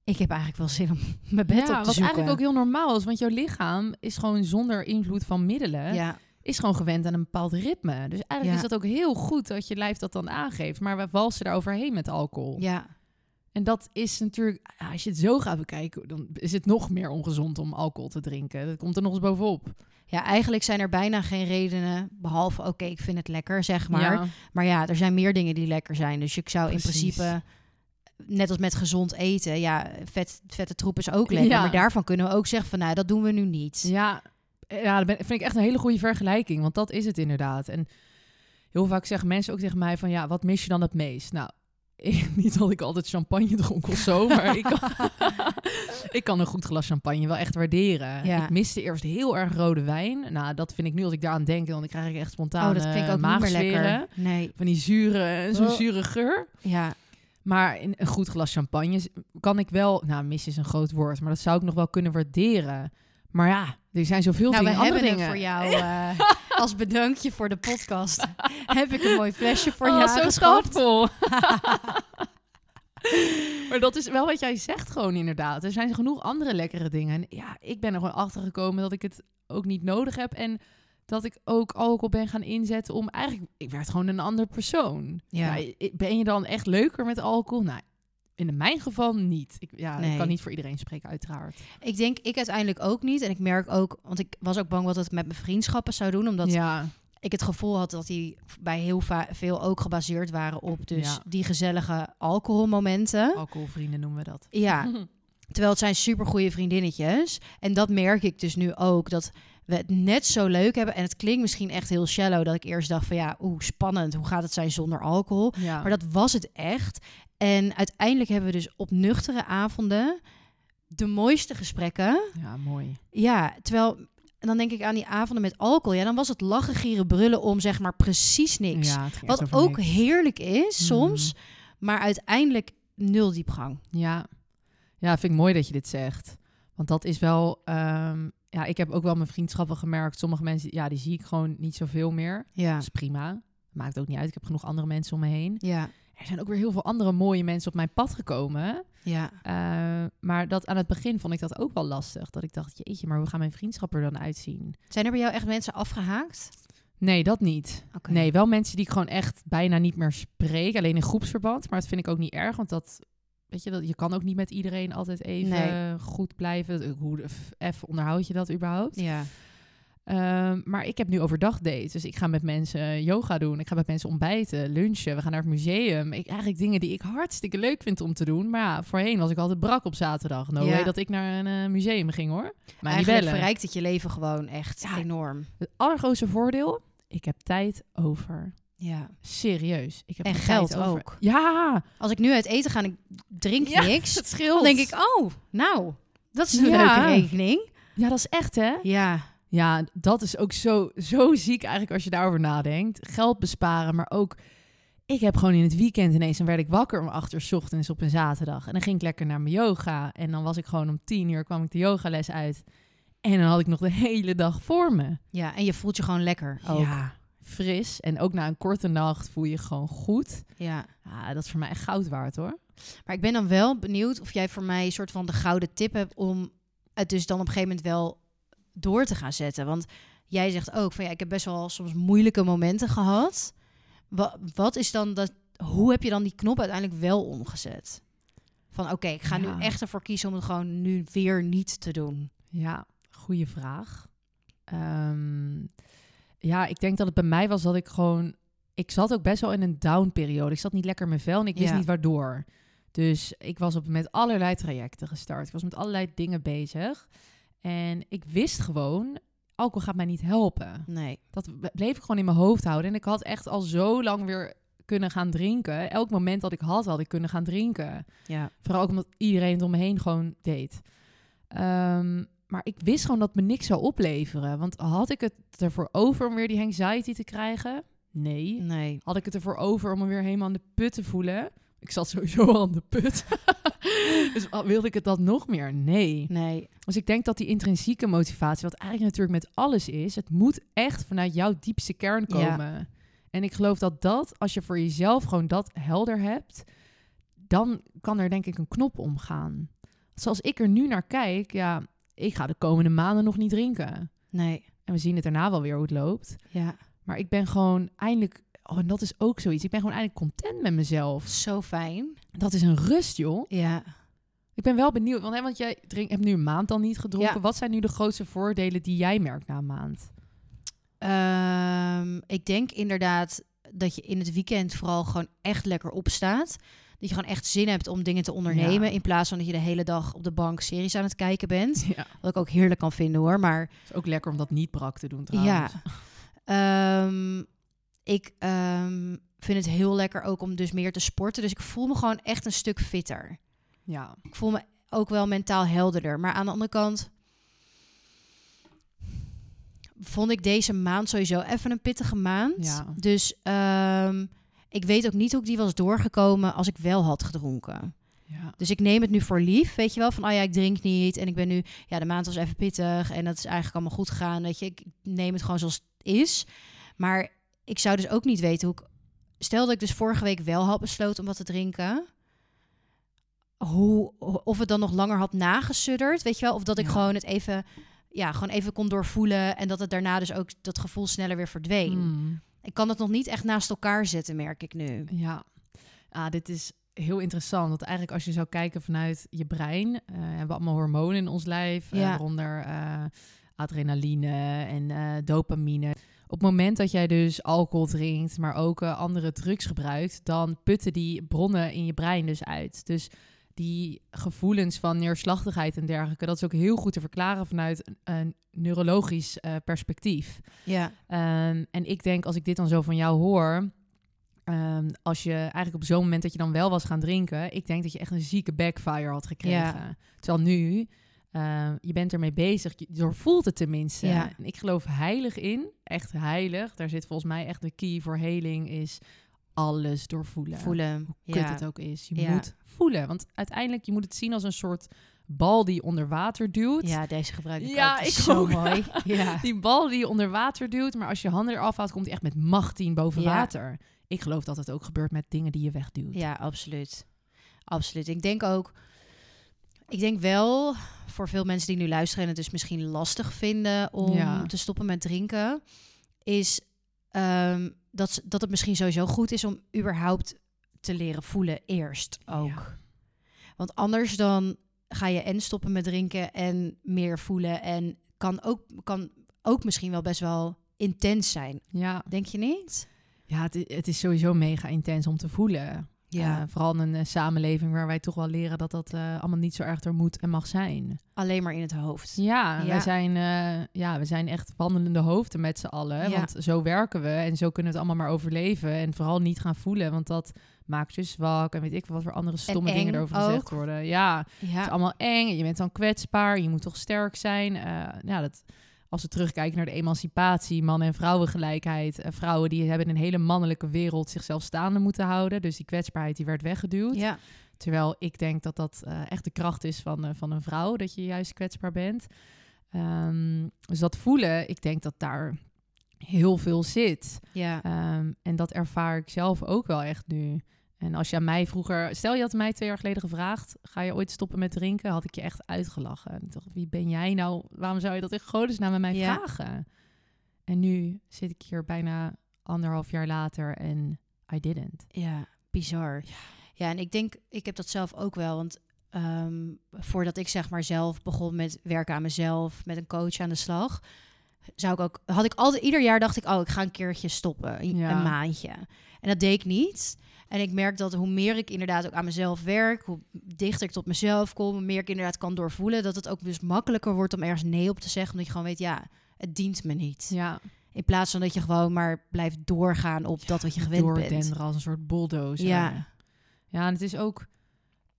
ik heb eigenlijk wel zin om mijn bed ja op te wat zoeken. eigenlijk ook heel normaal is, want jouw lichaam is gewoon zonder invloed van middelen, ja, is gewoon gewend aan een bepaald ritme. Dus eigenlijk Ja. is dat ook heel goed dat je lijf dat dan aangeeft. Maar we walsen daar overheen met alcohol. ja, En dat is natuurlijk, als je het zo gaat bekijken, dan is het nog meer ongezond om alcohol te drinken. Dat komt er nog eens bovenop. ja, eigenlijk zijn er bijna geen redenen, behalve oké, ik vind het lekker, zeg maar. Ja. Maar ja, er zijn meer dingen die lekker zijn. Dus ik zou Precies. in principe, net als met gezond eten, ja, vet, vette troep is ook lekker. Ja. Maar daarvan kunnen we ook zeggen van, nou, dat doen we nu niet. Ja, ja dat ben- vind ik echt een hele goede vergelijking. Want dat is het inderdaad. En heel vaak zeggen mensen ook tegen mij van... ja, wat mis je dan het meest? Nou, ik, niet dat ik altijd champagne dronk of zo... maar ik kan, ik kan een goed glas champagne wel echt waarderen. Ja. Ik miste eerst heel erg rode wijn. Nou, dat vind ik nu als ik daaraan denk... dan krijg ik echt spontaan oh, dat vind ik ook niet meer lekker. Nee, Van die zure, zo'n Oh. zure geur. ja, Maar in een goed glas champagne kan ik wel... Nou, mis is een groot woord, maar dat zou ik nog wel kunnen waarderen. Maar ja, er zijn zoveel nou, we dingen, andere hebben dingen. voor jou eh, als bedankje voor de podcast. heb ik een mooi flesje voor oh, je zo schatvol. maar dat is wel wat jij zegt gewoon inderdaad. Er zijn genoeg andere lekkere dingen. En ja, ik ben er gewoon achter gekomen dat ik het ook niet nodig heb. En dat ik ook alcohol ben gaan inzetten om eigenlijk... Ik werd gewoon een ander persoon. Ja. Ben je dan echt leuker met alcohol? Nou, in mijn geval niet. Ik, ja, Nee. ik kan niet voor iedereen spreken, uiteraard. Ik denk ik uiteindelijk ook niet. En ik merk ook, want ik was ook bang wat het met mijn vriendschappen zou doen. Omdat ja, ik het gevoel had dat die bij heel veel ook gebaseerd waren op dus Ja. die gezellige alcoholmomenten. alcoholvrienden noemen we dat. Ja, terwijl het zijn supergoeie vriendinnetjes. En dat merk ik dus nu ook, dat we het net zo leuk hebben. En het klinkt misschien echt heel shallow, dat ik eerst dacht van ja, oeh, spannend. Hoe gaat het zijn zonder alcohol? Ja. Maar dat was het echt. En uiteindelijk hebben we dus op nuchtere avonden de mooiste gesprekken. Ja, mooi. Ja, terwijl en dan denk ik aan die avonden met alcohol. Ja, dan was het lachen, gieren, brullen om zeg maar precies niks. Ja, Wat ook niks. heerlijk is Mm. soms, maar uiteindelijk nul diepgang. Ja. ja, vind ik mooi dat je dit zegt. Want dat is wel... ehm, ja, ik heb ook wel mijn vriendschappen gemerkt. Sommige mensen, ja, die zie ik gewoon niet zoveel meer. Ja, Dat is prima. Maakt ook niet uit. Ik heb genoeg andere mensen om me heen. ja, Er zijn ook weer heel veel andere mooie mensen op mijn pad gekomen. ja. Eh, maar dat aan het begin vond ik dat ook wel lastig. Dat ik dacht, jeetje, maar hoe gaan mijn vriendschappen er dan uitzien? Zijn er bij jou echt mensen afgehaakt? Nee, dat niet. Nee, wel mensen die ik gewoon echt bijna niet meer spreek. Alleen in groepsverband. Maar dat vind ik ook niet erg. Want dat, weet je, dat, je kan ook niet met iedereen altijd even Nee. goed blijven. Hoe f- F onderhoud je dat überhaupt? Ja, Ehm, maar ik heb nu overdag dates. Dus ik ga met mensen yoga doen. Ik ga met mensen ontbijten, lunchen. We gaan naar het museum. Ik, eigenlijk dingen die ik hartstikke leuk vind om te doen. Maar ja, voorheen was ik altijd brak op zaterdag. No Ja. way dat ik naar een eh, museum ging hoor. Maar eigenlijk verrijkt het je leven gewoon echt Ja. enorm. Het allergrootste voordeel, ik heb tijd over. Ja. Serieus. Ik heb En geld over. ook. Ja, Als ik nu uit eten ga en ik drink Ja, niks, het scheelt. dan denk ik, oh, nou, dat is een Ja. leuke rekening. Ja, dat is echt hè? Ja, Ja, dat is ook zo, zo ziek eigenlijk als je daarover nadenkt. Geld besparen, maar ook... Ik heb gewoon in het weekend ineens... dan werd ik wakker om acht uur ochtends op een zaterdag. En dan ging ik lekker naar mijn yoga. En dan was ik gewoon om tien uur kwam ik de yogales uit. En dan had ik nog de hele dag voor me. ja, en je voelt je gewoon lekker ook. Ja, fris. En ook na een korte nacht voel je je gewoon goed. ja. Ja, dat is voor mij echt goud waard hoor. Maar ik ben dan wel benieuwd of jij voor mij een soort van de gouden tip hebt om het dus dan op een gegeven moment wel door te gaan zetten. Want jij zegt ook van ja, ik heb best wel soms moeilijke momenten gehad. Wat, wat is dan dat? Hoe heb je dan die knop uiteindelijk wel omgezet? Van oké, ik ga Ja. nu echt ervoor kiezen om het gewoon nu weer niet te doen. Ja, goede vraag. Ehm, ja, ik denk dat het bij mij was dat ik gewoon... Ik zat ook best wel in een down-periode. Ik zat niet lekker in mijn vel en ik wist Ja. niet waardoor. Dus ik was op, met allerlei trajecten gestart. Ik was met allerlei dingen bezig. En ik wist gewoon, alcohol gaat mij niet helpen. Nee. Dat bleef ik gewoon in mijn hoofd houden. En ik had echt al zo lang weer kunnen gaan drinken. Elk moment dat ik had, had ik kunnen gaan drinken. Ja. Vooral ook omdat iedereen het om me heen gewoon deed. Ehm, maar ik wist gewoon dat me niks zou opleveren. Want had ik het ervoor over om weer die anxiety te krijgen? Nee. Nee. Had ik het ervoor over om me weer helemaal aan de put te voelen? Ik zat sowieso al aan de put. dus wilde ik het dan nog meer? Nee. Nee. Dus ik denk dat die intrinsieke motivatie, wat eigenlijk natuurlijk met alles is, het moet echt vanuit jouw diepste kern Ja. komen. En ik geloof dat dat, als je voor jezelf gewoon dat helder hebt, dan kan er denk ik een knop omgaan. Zoals ik er nu naar kijk, ja, ik ga de komende maanden nog niet drinken. Nee. En we zien het daarna wel weer hoe het loopt. Ja. Maar ik ben gewoon eindelijk, oh, en dat is ook zoiets, ik ben gewoon eindelijk content met mezelf. Zo fijn. Dat is een rust, joh. Ja. Ik ben wel benieuwd, want, hè, want jij drink, hebt nu een maand al niet gedronken. Ja. Wat zijn nu de grootste voordelen die jij merkt na een maand? Ehm, ik denk inderdaad dat je in het weekend vooral gewoon echt lekker opstaat. Dat je gewoon echt zin hebt om dingen te ondernemen. Ja. In plaats van dat je de hele dag op de bank series aan het kijken bent. Ja. Wat ik ook heerlijk kan vinden hoor. Maar Het is ook lekker om dat niet brak te doen trouwens. ja, Ehm, ik ehm, vind het heel lekker ook om dus meer te sporten. Dus ik voel me gewoon echt een stuk fitter. Ja. Ik voel me ook wel mentaal helderder. Maar aan de andere kant vond ik deze maand sowieso even een pittige maand. Ja. Dus ehm, ik weet ook niet hoe ik die was doorgekomen als ik wel had gedronken. ja. Dus ik neem het nu voor lief, weet je wel, van oh ja, ik drink niet en ik ben nu, ja, de maand was even pittig en dat is eigenlijk allemaal goed gegaan, weet je, ik neem het gewoon zoals het is. Maar ik zou dus ook niet weten hoe ik, stel dat ik dus vorige week wel had besloten om wat te drinken, hoe, of het dan nog langer had nagesudderd, weet je wel, of dat ik Ja. gewoon het even, ja, gewoon even kon doorvoelen en dat het daarna dus ook dat gevoel sneller weer verdween. Mm. Ik kan het nog niet echt naast elkaar zetten, merk ik nu. Ja. Ah, dit is heel interessant. Want eigenlijk als je zou kijken vanuit je brein, eh, hebben we allemaal hormonen in ons lijf, eh, Ja. waaronder eh, adrenaline en dopamine. Op het moment dat jij dus alcohol drinkt, maar ook eh, andere drugs gebruikt, dan putten die bronnen in je brein dus uit. Dus die gevoelens van neerslachtigheid en dergelijke, dat is ook heel goed te verklaren vanuit een, neurologisch eh, perspectief. Ja, Ehm, en ik denk, als ik dit dan zo van jou hoor, ehm, als je eigenlijk op zo'n moment dat je dan wel was gaan drinken, ik denk dat je echt een zieke backfire had gekregen. Terwijl nu, ehm, je bent ermee bezig, je doorvoelt het tenminste. Ja. En ik geloof heilig in, echt heilig. Daar zit volgens mij echt de key voor heling is alles doorvoelen. Voelen. Hoe kut ja. het ook is. Je Ja. moet voelen. Want uiteindelijk, je moet het zien als een soort bal die onder water duwt. Ja, deze gebruik ik Ja, ook. Ik zo ook. mooi. Ja. Die bal die je onder water duwt, maar als je handen eraf haalt, komt hij echt met macht 10 boven Ja. water. Ik geloof dat het ook gebeurt met dingen die je wegduwt. ja, absoluut. Absoluut. Ik denk ook... Ik denk wel, voor veel mensen die nu luisteren en het dus misschien lastig vinden om Ja. te stoppen met drinken, is ehm, dat, dat het misschien sowieso goed is om überhaupt te leren voelen eerst ook. Ja. Want anders dan ga je en stoppen met drinken en meer voelen en kan ook, kan ook misschien wel best wel intens zijn. Ja, Denk je niet? ja het, het is sowieso mega intens om te voelen. Ja. Eh, vooral in een eh, samenleving waar wij toch wel leren dat dat eh, allemaal niet zo erg er moet en mag zijn. Alleen maar in het hoofd. Ja, Ja. Wij zijn, ja, we zijn echt wandelende hoofden met z'n allen. Ja. Want zo werken we en zo kunnen we het allemaal maar overleven. En vooral niet gaan voelen, want dat maakt je zwak. En weet ik wat voor andere stomme dingen erover gezegd worden. Ja, het is Ja, allemaal eng. en Je bent dan kwetsbaar. Je moet toch sterk zijn. Ja, dat, als we terugkijken naar de emancipatie, mannen- en vrouwengelijkheid. eh, vrouwen die hebben in een hele mannelijke wereld zichzelf staande moeten houden. Dus die kwetsbaarheid die werd weggeduwd. ja. Terwijl ik denk dat dat eh, echt de kracht is van, eh, van een vrouw, dat je juist kwetsbaar bent. Ehm, dus dat voelen, ik denk dat daar heel veel zit. ja. Ehm, en dat ervaar ik zelf ook wel echt nu. En als je aan mij vroeger, stel je had mij twee jaar geleden gevraagd, ga je ooit stoppen met drinken, had ik je echt uitgelachen. En dacht, wie ben jij nou? Waarom zou je dat in godesnaam met mij Ja. vragen? En nu zit ik hier bijna anderhalf jaar later en I didn't. Ja, bizar. Ja. en ik denk, ik heb dat zelf ook wel. Want ehm, voordat ik zeg maar zelf begon met werken aan mezelf, met een coach aan de slag, zou ik ook, had ik altijd, ieder jaar dacht ik, oh, ik ga een keertje stoppen, een, Ja. een maandje. En dat deed ik niet. En ik merk dat hoe meer ik inderdaad ook aan mezelf werk, hoe dichter ik tot mezelf kom, hoe meer ik inderdaad kan doorvoelen, dat het ook dus makkelijker wordt om ergens nee op te zeggen, omdat je gewoon weet, ja, het dient me niet. Ja, In plaats van dat je gewoon maar blijft doorgaan op dat wat je gewend bent. als een soort bulldozer. Ja. Ja, en het is ook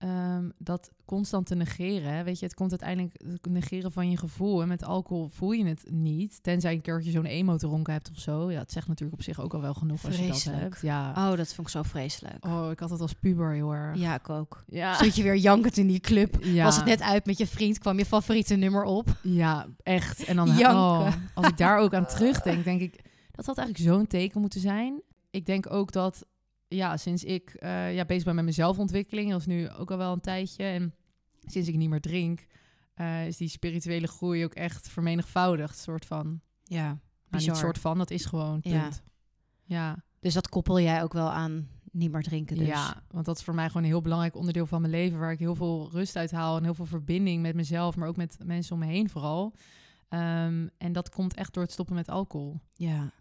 ehm, dat constant te negeren. Weet je, het komt uiteindelijk het negeren van je gevoel. En met alcohol voel je het niet. Tenzij een keertje zo'n emo te ronken hebt of zo. Ja, het zegt natuurlijk op zich ook al wel genoeg als je dat hebt. Ja. Oh, dat vond ik zo vreselijk. Oh, ik had het als puber heel erg. Ja, ik ook. Ja. Stond je weer jankend in die club. Ja. Was het net uit met je vriend, kwam je favoriete nummer op. Ja, echt. En dan oh, als ik daar ook aan terugdenk, denk ik dat had eigenlijk zo'n teken moeten zijn. Ik denk ook dat ja, sinds ik eh, ja, bezig ben met mijn zelfontwikkeling, dat is nu ook al wel een tijdje. En sinds ik niet meer drink, eh, is die spirituele groei ook echt vermenigvoudigd. Soort van. Ja, Nou, bizar. niet soort van, dat is gewoon. Ja. Punt. Ja. Dus dat koppel jij ook wel aan niet meer drinken dus. Ja, want dat is voor mij gewoon een heel belangrijk onderdeel van mijn leven, waar ik heel veel rust uit haal en heel veel verbinding met mezelf, maar ook met mensen om me heen vooral. Ehm, en dat komt echt door het stoppen met alcohol. Ja,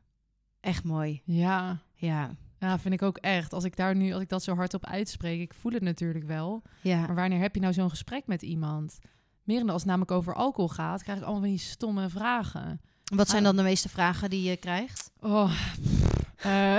echt mooi. Ja, Ja, ja, vind ik ook echt. Als ik daar nu, als ik dat zo hardop uitspreek, ik voel het natuurlijk wel. ja. Maar wanneer heb je nou zo'n gesprek met iemand? Merendeel als het namelijk over alcohol gaat, krijg ik allemaal van die stomme vragen. Wat zijn Ah. dan de meeste vragen die je krijgt? Oh. eh,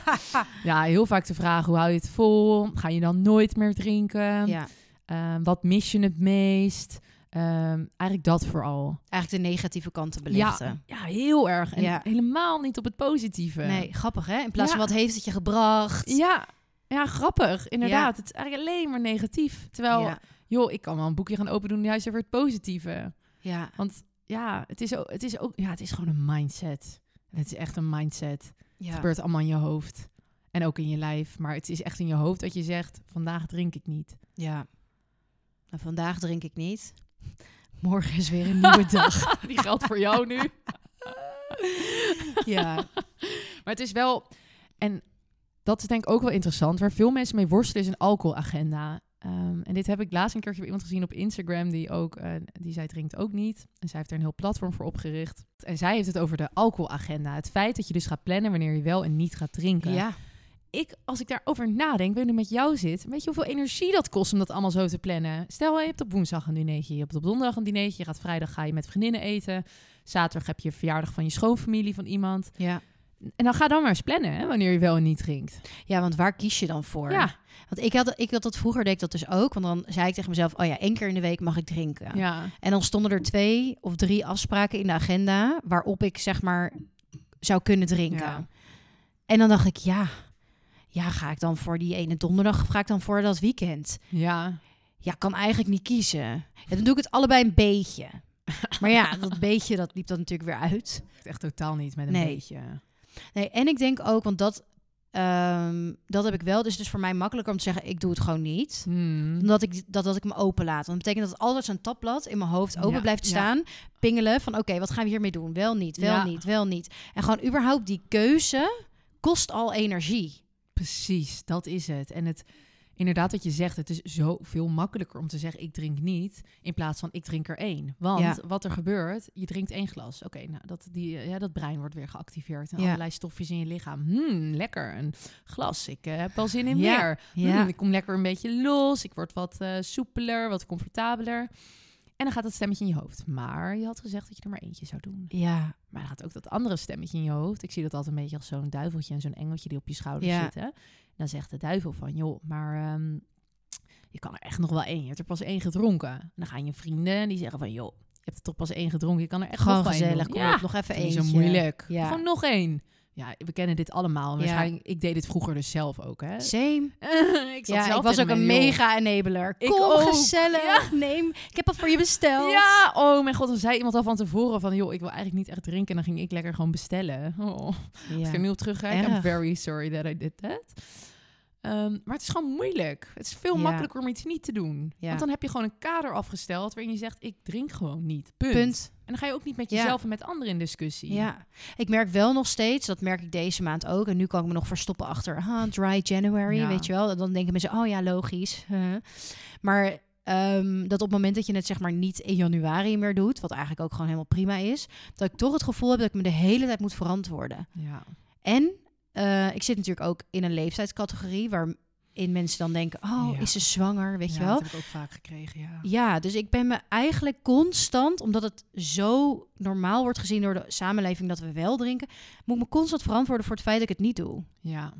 ja, heel vaak de vraag, hoe hou je het vol? Ga je dan nooit meer drinken? Ja, Ehm, wat mis je het meest? Ehm, eigenlijk dat vooral. eigenlijk de negatieve kanten belichten. Ja, ja, heel erg. En Ja. helemaal niet op het positieve. Nee, grappig hè? In plaats Ja. van wat heeft het je gebracht? Ja, ja grappig. Inderdaad. Het is eigenlijk alleen maar negatief. Terwijl, joh, ik kan wel een boekje gaan open doen juist over het positieve. ja. Want ja, het is ook, het is ook, ja, het is gewoon een mindset. Het is echt een mindset. Het gebeurt allemaal in je hoofd. En ook in je lijf. Maar het is echt in je hoofd dat je zegt, vandaag drink ik niet. Ja. Nou, vandaag drink ik niet. Morgen is weer een nieuwe dag. Die geldt voor jou nu. Ja. Maar het is wel, en dat is denk ik ook wel interessant, waar veel mensen mee worstelen is een alcoholagenda. Ehm, en dit heb ik laatst een keertje bij iemand gezien op Instagram, die ook, eh, die zij drinkt ook niet. En zij heeft er een heel platform voor opgericht. En zij heeft het over de alcoholagenda. Het feit dat je dus gaat plannen wanneer je wel en niet gaat drinken. ja. Ik, als ik daarover nadenk, wanneer met jou zit, weet je hoeveel energie dat kost om dat allemaal zo te plannen? Stel, je hebt op woensdag een dinertje, je hebt op donderdag een dinertje, je gaat vrijdag ga je met vriendinnen eten. Zaterdag heb je verjaardag van je schoonfamilie van iemand Ja. En dan ga dan maar eens plannen, hè, wanneer je wel en niet drinkt. Ja, want waar kies je dan voor? Ja, Want ik had, ik had dat vroeger, deed ik dat dus ook. Want dan zei ik tegen mezelf, oh ja, één keer in de week mag ik drinken. ja. En dan stonden er twee of drie afspraken in de agenda waarop ik zeg maar zou kunnen drinken. Ja. En dan dacht ik, ja, ja, ga ik dan voor die ene donderdag of ga ik dan voor dat weekend? ja. Ja, kan eigenlijk niet kiezen. En dan doe ik het allebei een beetje. Maar ja, dat beetje, dat liep dan natuurlijk weer uit. Echt totaal niet met een Nee. beetje. Nee, en ik denk ook, want dat, ehm, dat heb ik wel. Dus het is voor mij makkelijker om te zeggen, ik doe het gewoon niet. Hmm. Omdat ik, dat, dat ik me open laat. Want dat betekent dat altijd zo'n tapblad in mijn hoofd open Ja, blijft ja. staan. Pingelen van, oké, wat gaan we hiermee doen? Wel niet, wel Ja. niet, wel niet. En gewoon überhaupt die keuze kost al energie. Precies, dat is het. En het, inderdaad wat je zegt, het is zoveel makkelijker om te zeggen ik drink niet, in plaats van ik drink er één. Want Ja. wat er gebeurt, je drinkt één glas. Oké, nou dat, die, eh, ja, dat brein wordt weer geactiveerd en Ja. allerlei stofjes in je lichaam. Hmm, lekker, een glas. Ik eh, heb wel zin in meer. Hmm, ik kom lekker een beetje los, ik word wat eh, soepeler, wat comfortabeler. En dan gaat dat stemmetje in je hoofd. Maar je had gezegd dat je er maar eentje zou doen. Ja, Maar dan gaat ook dat andere stemmetje in je hoofd. Ik zie dat altijd een beetje als zo'n duiveltje en zo'n engeltje die op je schouder Ja. zitten. Dan zegt de duivel van, joh, maar ehm, je kan er echt nog wel één. Je hebt er pas één gedronken. En dan gaan je vrienden en die zeggen van, joh, je hebt er toch pas één gedronken. Je kan er echt gewoon nog wel één gezellig. Kom Ja, op, nog even eentje. zo moeilijk. Ja. Gewoon nog één. Ja, we kennen dit allemaal. Ja. Waarschijnlijk, ik deed dit vroeger dus zelf ook, hè. Same. ik zat Ja, zelf ik was ook een mega enabler. Ik Kom, ook. gezellig. Neem. Ik heb al voor je besteld. Ja, oh mijn god, dan zei iemand al van tevoren van, joh, ik wil eigenlijk niet echt drinken. En dan ging ik lekker gewoon bestellen. Oh. Als ik er nu op terugkijk, I'm very sorry that I did that. Ehm, maar het is gewoon moeilijk. Het is veel Ja. makkelijker om iets niet te doen. Ja. Want dan heb je gewoon een kader afgesteld waarin je zegt, ik drink gewoon niet. Punt. Punt. En dan ga je ook niet met Ja. jezelf en met anderen in discussie. Ja, ik merk wel nog steeds, dat merk ik deze maand ook. En nu kan ik me nog verstoppen achter ah, dry January, Ja. weet je wel. En dan denken mensen, oh ja, logisch. Huh. Maar ehm, dat op het moment dat je het zeg maar niet in januari meer doet, wat eigenlijk ook gewoon helemaal prima is, dat ik toch het gevoel heb dat ik me de hele tijd moet verantwoorden. Ja. En eh, ik zit natuurlijk ook in een leeftijdscategorie waarin mensen dan denken, oh, Ja. is ze zwanger, weet Ja, je wel. dat heb ik ook vaak gekregen, ja. Ja, dus ik ben me eigenlijk constant, omdat het zo normaal wordt gezien door de samenleving dat we wel drinken, moet ik me constant verantwoorden voor het feit dat ik het niet doe. Ja.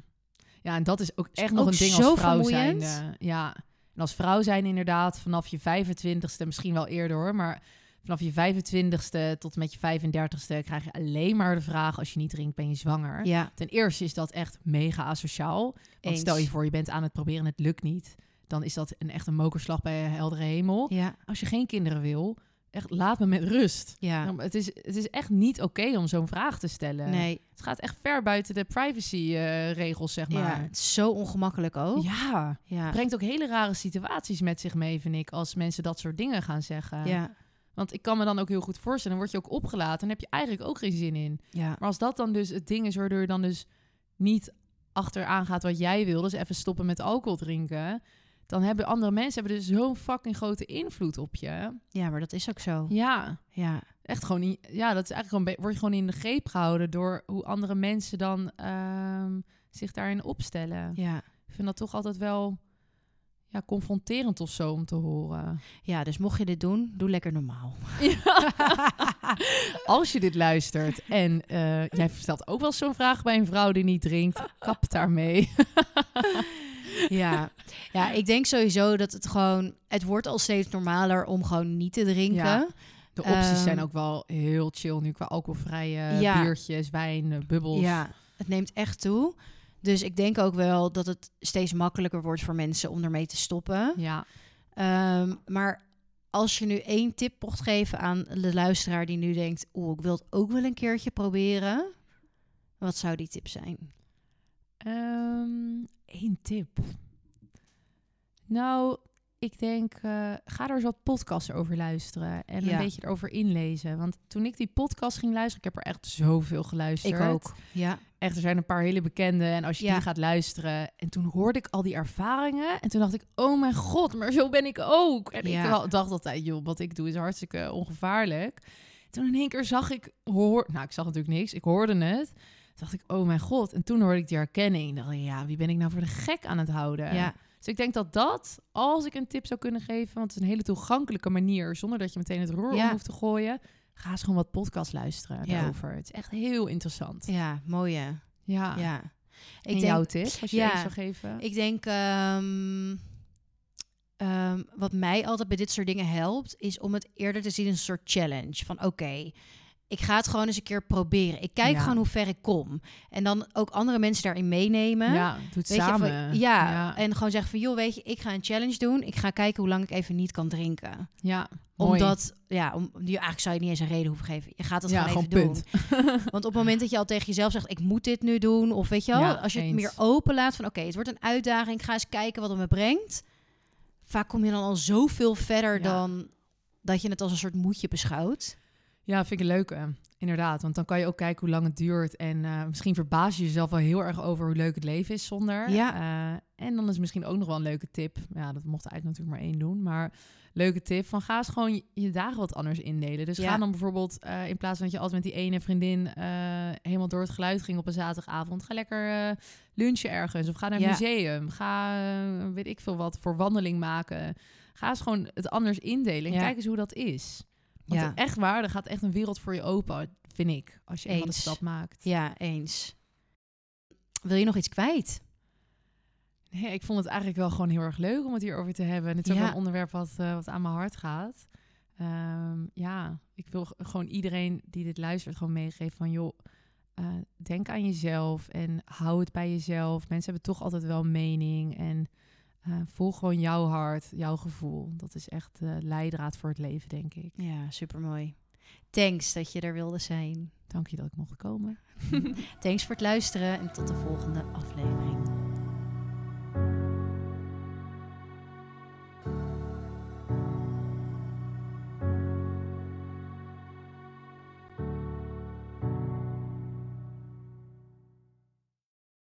Ja, en dat is ook echt nog een ding zo als vrouw zijn. ja. En als vrouw zijn inderdaad vanaf je 25ste, misschien wel eerder hoor, maar vanaf je 25ste tot met je 35ste krijg je alleen maar de vraag als je niet drinkt ben je zwanger. Ja, Ten eerste is dat echt mega asociaal. Want Eens. stel je voor je bent aan het proberen en het lukt niet, dan is dat een echt een mokerslag bij heldere hemel. ja, Als je geen kinderen wil, echt laat me met rust. ja. Nou, Het is, het is echt niet oké om zo'n vraag te stellen. Nee, Het gaat echt ver buiten de privacy-regels, zeg maar. ja, het is zo ongemakkelijk ook. Ja, Ja, brengt ook hele rare situaties met zich mee, vind ik, als mensen dat soort dingen gaan zeggen. ja, Want ik kan me dan ook heel goed voorstellen, dan word je ook opgelaten en heb je eigenlijk ook geen zin in. ja. Maar als dat dan dus het ding is waardoor je dan dus niet achteraan gaat wat jij wil, dus even stoppen met alcohol drinken, dan hebben andere mensen hebben dus zo'n fucking grote invloed op je. Ja, maar dat is ook zo. Ja, Ja, echt gewoon niet. Ja, dat is eigenlijk gewoon, word je gewoon in de greep gehouden door hoe andere mensen dan ehm, zich daarin opstellen. ja. Ik vind dat toch altijd wel ja, confronterend of zo om te horen. Ja, dus mocht je dit doen, doe lekker normaal. Als je dit luistert en eh, jij stelt ook wel zo'n vraag bij een vrouw die niet drinkt, kap daarmee. Ja. ja, ik denk sowieso dat het gewoon... Het wordt al steeds normaler om gewoon niet te drinken. Ja. De opties Ehm, zijn ook wel heel chill nu qua alcoholvrije Ja. biertjes, wijn, eh, bubbels. Ja, het neemt echt toe. Dus ik denk ook wel dat het steeds makkelijker wordt voor mensen om ermee te stoppen. ja. Ehm, maar als je nu één tip mocht geven aan de luisteraar die nu denkt... oeh, ik wil het ook wel een keertje proberen. Wat zou die tip zijn? Eén tip. Nou, ik denk, eh, ga er eens wat podcasts over luisteren en Ja. een beetje erover inlezen. Want toen ik die podcast ging luisteren, ik heb er echt zoveel geluisterd. Ik ook. Ja, Echt, er zijn een paar hele bekende. En als je Ja. die gaat luisteren. En toen hoorde ik al die ervaringen. En toen dacht ik, oh mijn god, maar zo ben ik ook. En Ja. ik dacht altijd, joh, wat ik doe is hartstikke ongevaarlijk. Toen in één keer zag ik, hoor, nou ik zag natuurlijk niks, ik hoorde het. Toen dacht ik, oh mijn god. En toen hoorde ik die herkenning. dacht ik, ja, wie ben ik nou voor de gek aan het houden? ja, Dus ik denk dat dat, als ik een tip zou kunnen geven, want het is een hele toegankelijke manier, zonder dat je meteen het roer Ja. om hoeft te gooien. ga eens gewoon wat podcast luisteren Ja. daarover. Het is echt heel interessant. Ja, mooi hè. Ja. Ja. En Ik denk, jouw tip, als je ja, zou geven? ik denk ehm, ehm, wat mij altijd bij dit soort dingen helpt, is om het eerder te zien als een soort challenge. Van oké, ik ga het gewoon eens een keer proberen. Ik kijk Ja. gewoon hoe ver ik kom. En dan ook andere mensen daarin meenemen. ja, doe het Weet je, samen. van- ja, en gewoon zeggen van, joh, weet je, ik ga een challenge doen. Ik ga kijken hoe lang ik even niet kan drinken. ja, mooi. Omdat, ja, om, eigenlijk zou je niet eens een reden hoeven geven. Je gaat het ja, gewoon even doen. Want op het moment dat je al tegen jezelf zegt, ik moet dit nu doen, of weet je wel, als je het meer open laat van, oké, het wordt een uitdaging, ik ga eens kijken wat het me brengt. Vaak kom je dan al zoveel verder dan dat je het als een soort moedje beschouwt. Ja, vind ik een leuke. Inderdaad, want dan kan je ook kijken hoe lang het duurt. En eh, misschien verbaas je jezelf wel heel erg over hoe leuk het leven is zonder. Ja. Eh, en dan is misschien ook nog wel een leuke tip. Ja, dat mocht eigenlijk natuurlijk maar één doen. Maar leuke tip van ga eens gewoon je, dagen wat anders indelen. Dus Ja. ga dan bijvoorbeeld, eh, in plaats van dat je altijd met die ene vriendin helemaal door het geluid ging op een zaterdagavond. Ga lekker lunchen ergens of ga naar een Ja. museum. Ga, weet ik veel wat, voor wandeling maken. Ga eens gewoon het anders indelen en Ja. kijk eens hoe dat is. Want Ja. echt waar, er gaat echt een wereld voor je open, vind ik. Als je Eens. stap maakt. Ja, eens. Wil je nog iets kwijt? Nee, ik vond het eigenlijk wel gewoon heel erg leuk om het hierover te hebben. En het is ook Ja. een onderwerp wat, eh, wat aan mijn hart gaat. Ehm, ja, ik wil gewoon iedereen die dit luistert gewoon meegeven van... joh, eh, denk aan jezelf en hou het bij jezelf. Mensen hebben toch altijd wel een mening. En eh volg gewoon jouw hart, jouw gevoel. Dat is echt de leidraad voor het leven, denk ik. Ja, supermooi. Thanks dat je er wilde zijn. Dank je dat ik mocht komen. Thanks voor het luisteren en tot de volgende aflevering.